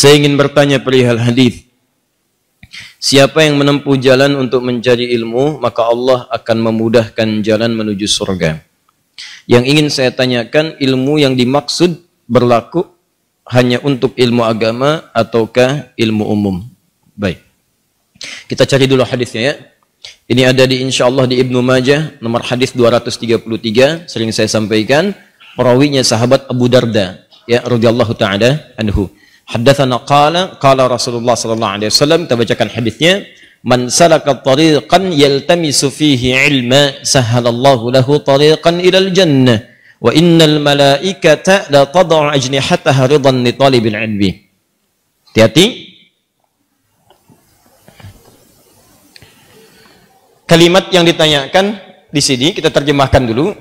Saya ingin bertanya perihal hadis. Siapa yang menempuh jalan untuk mencari ilmu, maka Allah akan memudahkan jalan menuju surga. Yang ingin saya tanyakan, ilmu yang dimaksud berlaku hanya untuk ilmu agama ataukah ilmu umum? Baik. Kita cari dulu hadisnya ya. Ini ada di insya Allah di Ibnu Majah nomor hadis 233 sering saya sampaikan perawinya sahabat Abu Darda ya radhiyallahu taala anhu. Haddatsana qala qala Rasulullah sallallahu alaihi wasallam kita bacakan hadisnya man salaka tariqan yaltamisu fihi ilma sahalallahu lahu tariqan ilal jannah wa innal malaikata la tad'u ajnihataha ridan li talibil ilmi. Hati-hati Kalimat yang ditanyakan di sini kita terjemahkan dulu.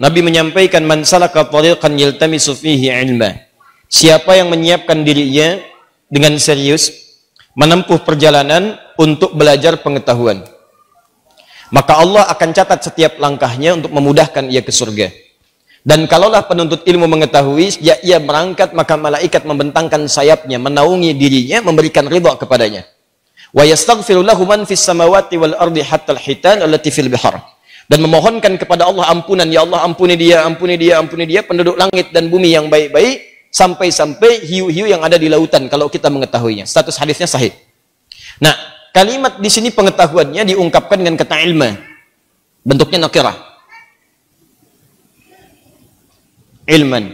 Nabi menyampaikan man salaka tariqan yaltamisu fihi ilma. Siapa yang menyiapkan dirinya dengan serius menempuh perjalanan untuk belajar pengetahuan. Maka Allah akan catat setiap langkahnya untuk memudahkan ia ke surga. Dan kalaulah penuntut ilmu mengetahui ya ia berangkat maka malaikat membentangkan sayapnya menaungi dirinya memberikan ridha kepadanya wa yastaghfiru lahu man fis samawati wal ardi hatta al hitan allati fil dan memohonkan kepada Allah ampunan ya Allah ampuni dia ampuni dia ampuni dia penduduk langit dan bumi yang baik-baik sampai-sampai hiu-hiu yang ada di lautan kalau kita mengetahuinya. Status hadisnya sahih. Nah kalimat di sini pengetahuannya diungkapkan dengan kata ilma bentuknya nakirah. Ilman.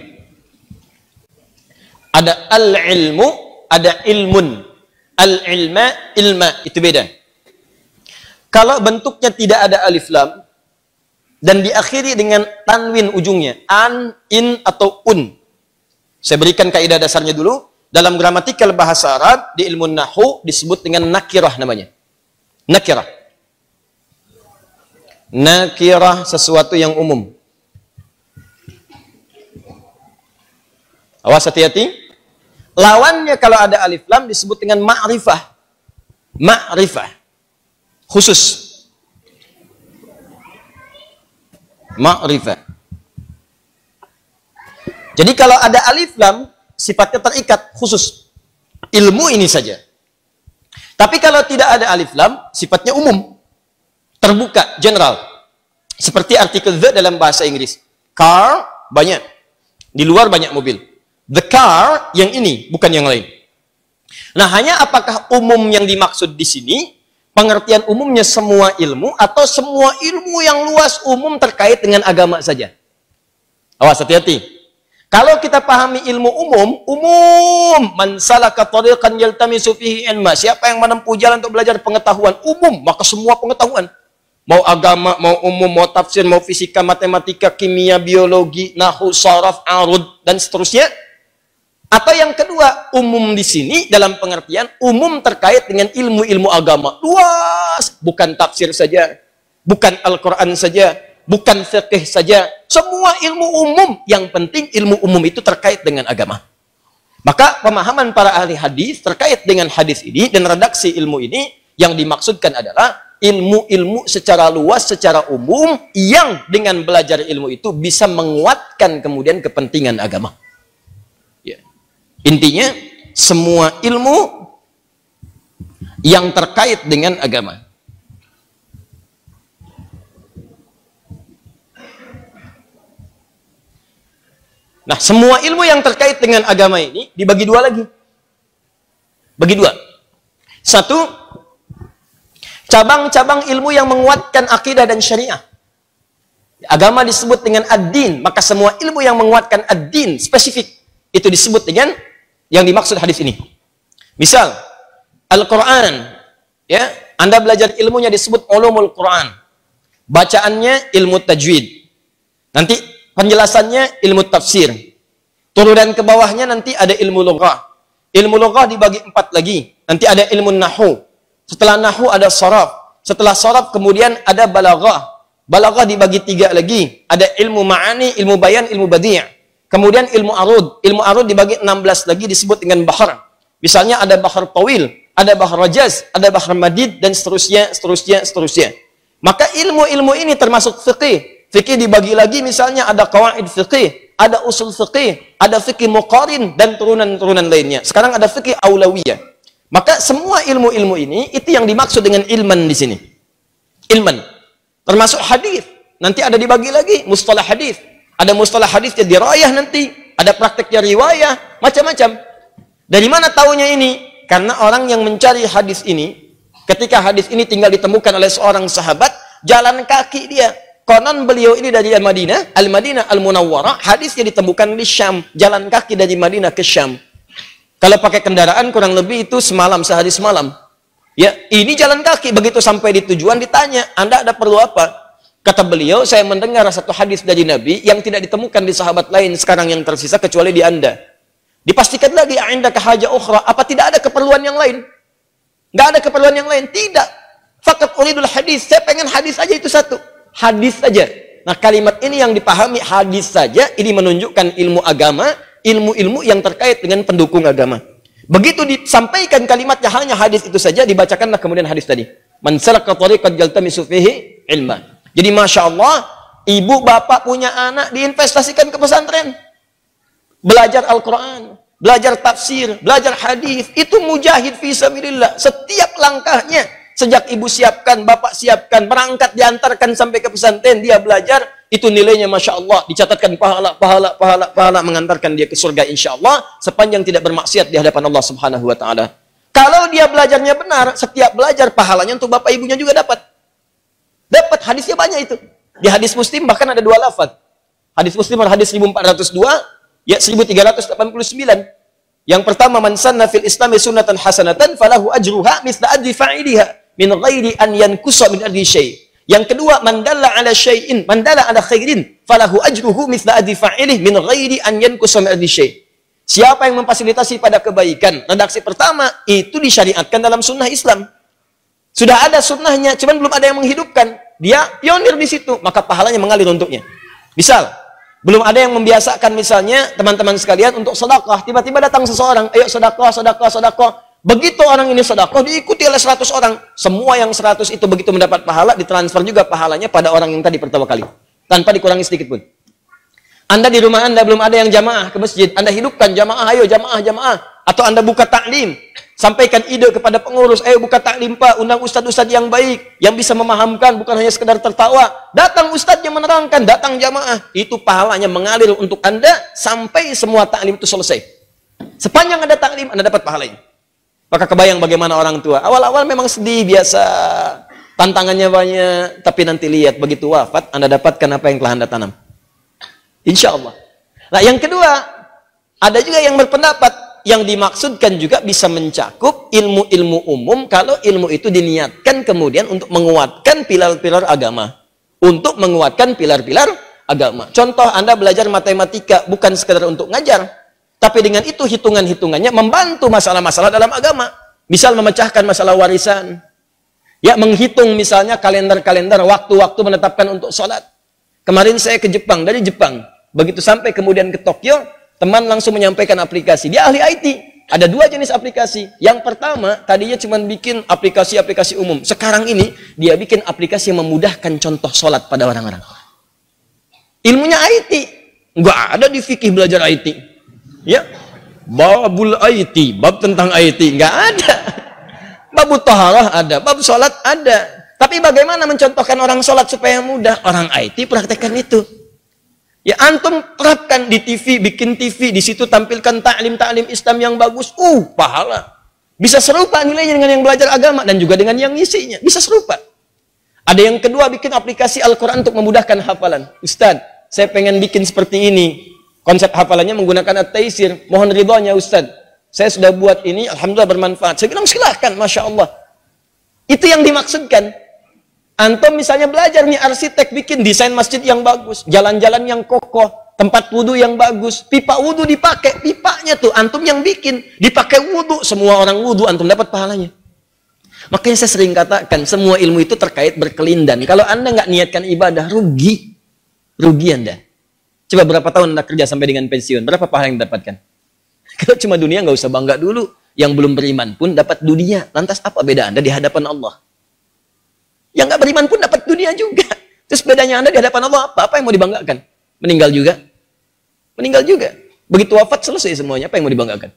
Ada al-ilmu ada ilmun. Al-ilma, ilma, itu beda. Kalau bentuknya tidak ada alif lam, dan diakhiri dengan tanwin ujungnya, an, in, atau un. Saya berikan kaidah dasarnya dulu. Dalam gramatikal bahasa Arab, di ilmu nahu disebut dengan nakirah namanya. Nakirah. Nakirah sesuatu yang umum. Awas hati-hati. Lawannya kalau ada alif lam disebut dengan ma'rifah. Ma'rifah. Khusus. Ma'rifah. Jadi kalau ada alif lam sifatnya terikat khusus. Ilmu ini saja. Tapi kalau tidak ada alif lam sifatnya umum. Terbuka, general. Seperti artikel the dalam bahasa Inggris. Car banyak. Di luar banyak mobil. The car yang ini, bukan yang lain. Nah, hanya apakah umum yang dimaksud di sini, pengertian umumnya semua ilmu, atau semua ilmu yang luas umum terkait dengan agama saja? Awas, hati-hati. Kalau kita pahami ilmu umum, umum, man salaka tariqan yaltamisu fihi ilma. Siapa yang menempuh jalan untuk belajar pengetahuan umum, maka semua pengetahuan. Mau agama, mau umum, mau tafsir, mau fisika, matematika, kimia, biologi, nahu, saraf, arud, dan seterusnya, atau yang kedua, umum di sini dalam pengertian umum terkait dengan ilmu-ilmu agama. Luas, bukan tafsir saja, bukan Al-Qur'an saja, bukan fikih saja. Semua ilmu umum, yang penting ilmu umum itu terkait dengan agama. Maka pemahaman para ahli hadis terkait dengan hadis ini dan redaksi ilmu ini yang dimaksudkan adalah ilmu-ilmu secara luas, secara umum yang dengan belajar ilmu itu bisa menguatkan kemudian kepentingan agama. Intinya semua ilmu yang terkait dengan agama. Nah, semua ilmu yang terkait dengan agama ini dibagi dua lagi. Bagi dua. Satu, cabang-cabang ilmu yang menguatkan akidah dan syariah. Agama disebut dengan ad-din, maka semua ilmu yang menguatkan ad-din spesifik itu disebut dengan yang dimaksud hadis ini. Misal, Al-Quran, ya, Anda belajar ilmunya disebut ulumul Quran. Bacaannya ilmu tajwid. Nanti penjelasannya ilmu tafsir. Turunan ke bawahnya nanti ada ilmu lughah. Ilmu lughah dibagi empat lagi. Nanti ada ilmu nahu. Setelah nahu ada saraf. Setelah saraf kemudian ada balaghah. Balaghah dibagi tiga lagi. Ada ilmu ma'ani, ilmu bayan, ilmu badi'. Kemudian ilmu arud. Ilmu arud dibagi 16 lagi disebut dengan bahar. Misalnya ada bahar tawil, ada bahar rajaz, ada bahar madid, dan seterusnya, seterusnya, seterusnya. Maka ilmu-ilmu ini termasuk fikih. Fikih dibagi lagi misalnya ada kawaid fikih, ada usul fikih, ada fikih muqarin dan turunan-turunan lainnya. Sekarang ada fikih aulawiyah. Maka semua ilmu-ilmu ini itu yang dimaksud dengan ilman di sini. Ilman. Termasuk hadis. Nanti ada dibagi lagi mustalah hadis. Ada mustalah hadis yang dirayah nanti, ada prakteknya riwayah, macam-macam. Dari mana taunya ini? Karena orang yang mencari hadis ini, ketika hadis ini tinggal ditemukan oleh seorang sahabat, jalan kaki dia. Konon beliau ini dari Al-Madinah, Al-Madinah Al-Munawwarah, hadisnya ditemukan di Syam, jalan kaki dari Madinah ke Syam. Kalau pakai kendaraan kurang lebih itu semalam, sehari semalam. Ya, ini jalan kaki. Begitu sampai di tujuan ditanya, Anda ada perlu apa? Kata beliau, saya mendengar satu hadis dari Nabi yang tidak ditemukan di sahabat lain sekarang yang tersisa kecuali di Anda. Dipastikan lagi, Anda kehaja ukhra. Apa tidak ada keperluan yang lain? Nggak ada keperluan yang lain. Tidak. Fakat uridul hadis. Saya pengen hadis aja itu satu. Hadis saja. Nah kalimat ini yang dipahami hadis saja. Ini menunjukkan ilmu agama. Ilmu-ilmu yang terkait dengan pendukung agama. Begitu disampaikan kalimatnya hanya hadis itu saja. Dibacakanlah kemudian hadis tadi. Man salaka ilma. Jadi Masya Allah. Ibu bapak punya anak diinvestasikan ke pesantren belajar Al-Quran, belajar tafsir, belajar hadis, itu mujahid fisabilillah. Setiap langkahnya, sejak ibu siapkan, bapak siapkan, berangkat diantarkan sampai ke pesantren, dia belajar, itu nilainya Masya Allah, dicatatkan pahala, pahala, pahala, pahala, mengantarkan dia ke surga insya Allah, sepanjang tidak bermaksiat di hadapan Allah subhanahu wa ta'ala. Kalau dia belajarnya benar, setiap belajar pahalanya untuk bapak ibunya juga dapat. Dapat, hadisnya banyak itu. Di hadis muslim bahkan ada dua lafad. Hadis muslim hadis 1402, Ya 1389. Yang pertama man sanna fil islami sunnatan hasanatan falahu ajruha mithla ajri fa'iliha min ghairi an yankusa min ajri syai'. Yang kedua man dalla ala syai'in man dalla ala khairin falahu ajruhu mithla ajri fa'ilih min ghairi an yankusa min ajri syai'. Siapa yang memfasilitasi pada kebaikan? Redaksi pertama itu disyariatkan dalam sunnah Islam. Sudah ada sunnahnya, cuman belum ada yang menghidupkan. Dia pionir di situ, maka pahalanya mengalir untuknya. Misal, belum ada yang membiasakan misalnya teman-teman sekalian untuk sedekah. Tiba-tiba datang seseorang, ayo sedekah, sedekah, sedekah. Begitu orang ini sedekah, diikuti oleh 100 orang. Semua yang 100 itu begitu mendapat pahala, ditransfer juga pahalanya pada orang yang tadi pertama kali. Tanpa dikurangi sedikit pun. Anda di rumah Anda belum ada yang jamaah ke masjid. Anda hidupkan jamaah, ayo jamaah, jamaah. Atau Anda buka taklim. Sampaikan ide kepada pengurus, ayo buka taklim Pak, undang ustadz-ustadz yang baik, yang bisa memahamkan, bukan hanya sekedar tertawa. Datang ustadz yang menerangkan, datang jamaah. Itu pahalanya mengalir untuk Anda sampai semua taklim itu selesai. Sepanjang ada taklim, Anda dapat pahalanya. Maka kebayang bagaimana orang tua. Awal-awal memang sedih, biasa. Tantangannya banyak, tapi nanti lihat, begitu wafat, Anda dapatkan apa yang telah Anda tanam. Insya Allah. Nah yang kedua, ada juga yang berpendapat, yang dimaksudkan juga bisa mencakup ilmu-ilmu umum kalau ilmu itu diniatkan kemudian untuk menguatkan pilar-pilar agama. Untuk menguatkan pilar-pilar agama. Contoh Anda belajar matematika bukan sekedar untuk ngajar, tapi dengan itu hitungan-hitungannya membantu masalah-masalah dalam agama. Misal memecahkan masalah warisan. Ya, menghitung misalnya kalender-kalender waktu-waktu menetapkan untuk sholat. Kemarin saya ke Jepang, dari Jepang. Begitu sampai kemudian ke Tokyo, Teman langsung menyampaikan aplikasi. Dia ahli IT. Ada dua jenis aplikasi. Yang pertama, tadinya cuma bikin aplikasi-aplikasi umum. Sekarang ini, dia bikin aplikasi yang memudahkan contoh sholat pada orang-orang. Ilmunya IT. Enggak ada di fikih belajar IT. Ya. Babul IT. Bab tentang IT. Enggak ada. Bab taharah ada. Bab sholat ada. Tapi bagaimana mencontohkan orang sholat supaya mudah? Orang IT praktekkan itu. Ya antum terapkan di TV, bikin TV, di situ tampilkan taklim-taklim Islam yang bagus. Uh, pahala. Bisa serupa nilainya dengan yang belajar agama dan juga dengan yang ngisinya. Bisa serupa. Ada yang kedua bikin aplikasi Al-Quran untuk memudahkan hafalan. Ustaz, saya pengen bikin seperti ini. Konsep hafalannya menggunakan at-taisir. Mohon ridhonya Ustaz. Saya sudah buat ini, Alhamdulillah bermanfaat. Saya bilang silahkan, Masya Allah. Itu yang dimaksudkan. Antum misalnya belajar nih arsitek bikin desain masjid yang bagus, jalan-jalan yang kokoh, tempat wudhu yang bagus, pipa wudhu dipakai, pipanya tuh antum yang bikin, dipakai wudhu, semua orang wudhu antum dapat pahalanya. Makanya saya sering katakan semua ilmu itu terkait berkelindan. Kalau anda nggak niatkan ibadah, rugi, rugi anda. Coba berapa tahun anda kerja sampai dengan pensiun, berapa pahala yang dapatkan? Kalau cuma dunia nggak usah bangga dulu. Yang belum beriman pun dapat dunia. Lantas apa beda anda di hadapan Allah? Yang nggak beriman pun dapat dunia juga. Terus bedanya Anda di hadapan Allah apa? Apa yang mau dibanggakan? Meninggal juga. Meninggal juga. Begitu wafat selesai semuanya. Apa yang mau dibanggakan?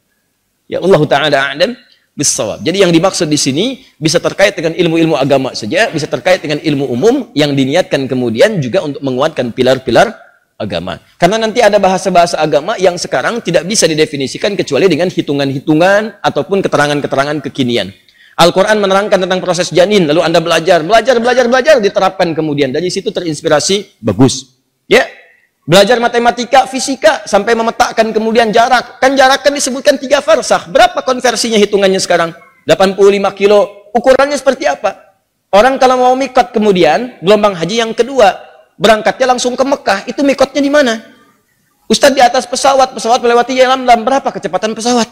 Ya Allah Ta'ala a'lam bisawab. Jadi yang dimaksud di sini bisa terkait dengan ilmu-ilmu agama saja, bisa terkait dengan ilmu umum yang diniatkan kemudian juga untuk menguatkan pilar-pilar agama. Karena nanti ada bahasa-bahasa agama yang sekarang tidak bisa didefinisikan kecuali dengan hitungan-hitungan ataupun keterangan-keterangan kekinian. Al-Quran menerangkan tentang proses janin, lalu Anda belajar, belajar, belajar, belajar, diterapkan kemudian. Dari situ terinspirasi, bagus. Ya, Belajar matematika, fisika, sampai memetakkan kemudian jarak. Kan jarak kan disebutkan tiga farsah. Berapa konversinya hitungannya sekarang? 85 kilo. Ukurannya seperti apa? Orang kalau mau mikot kemudian, gelombang haji yang kedua, berangkatnya langsung ke Mekah. Itu mikotnya di mana? Ustadz di atas pesawat, pesawat melewati jalan lam berapa kecepatan pesawat?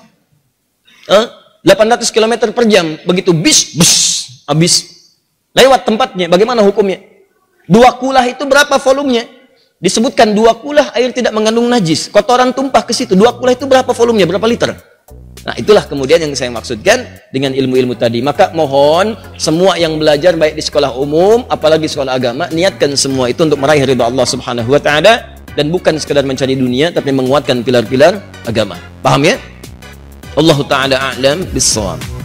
Eh? 800 km per jam. Begitu bis, bis, habis. Lewat tempatnya, bagaimana hukumnya? Dua kulah itu berapa volumenya? disebutkan dua kulah air tidak mengandung najis. Kotoran tumpah ke situ. Dua kulah itu berapa volumenya? Berapa liter? Nah, itulah kemudian yang saya maksudkan dengan ilmu-ilmu tadi. Maka mohon semua yang belajar baik di sekolah umum, apalagi sekolah agama, niatkan semua itu untuk meraih ridha Allah Subhanahu wa taala dan bukan sekadar mencari dunia tapi menguatkan pilar-pilar agama. Paham ya? Allah taala a'lam bissawab.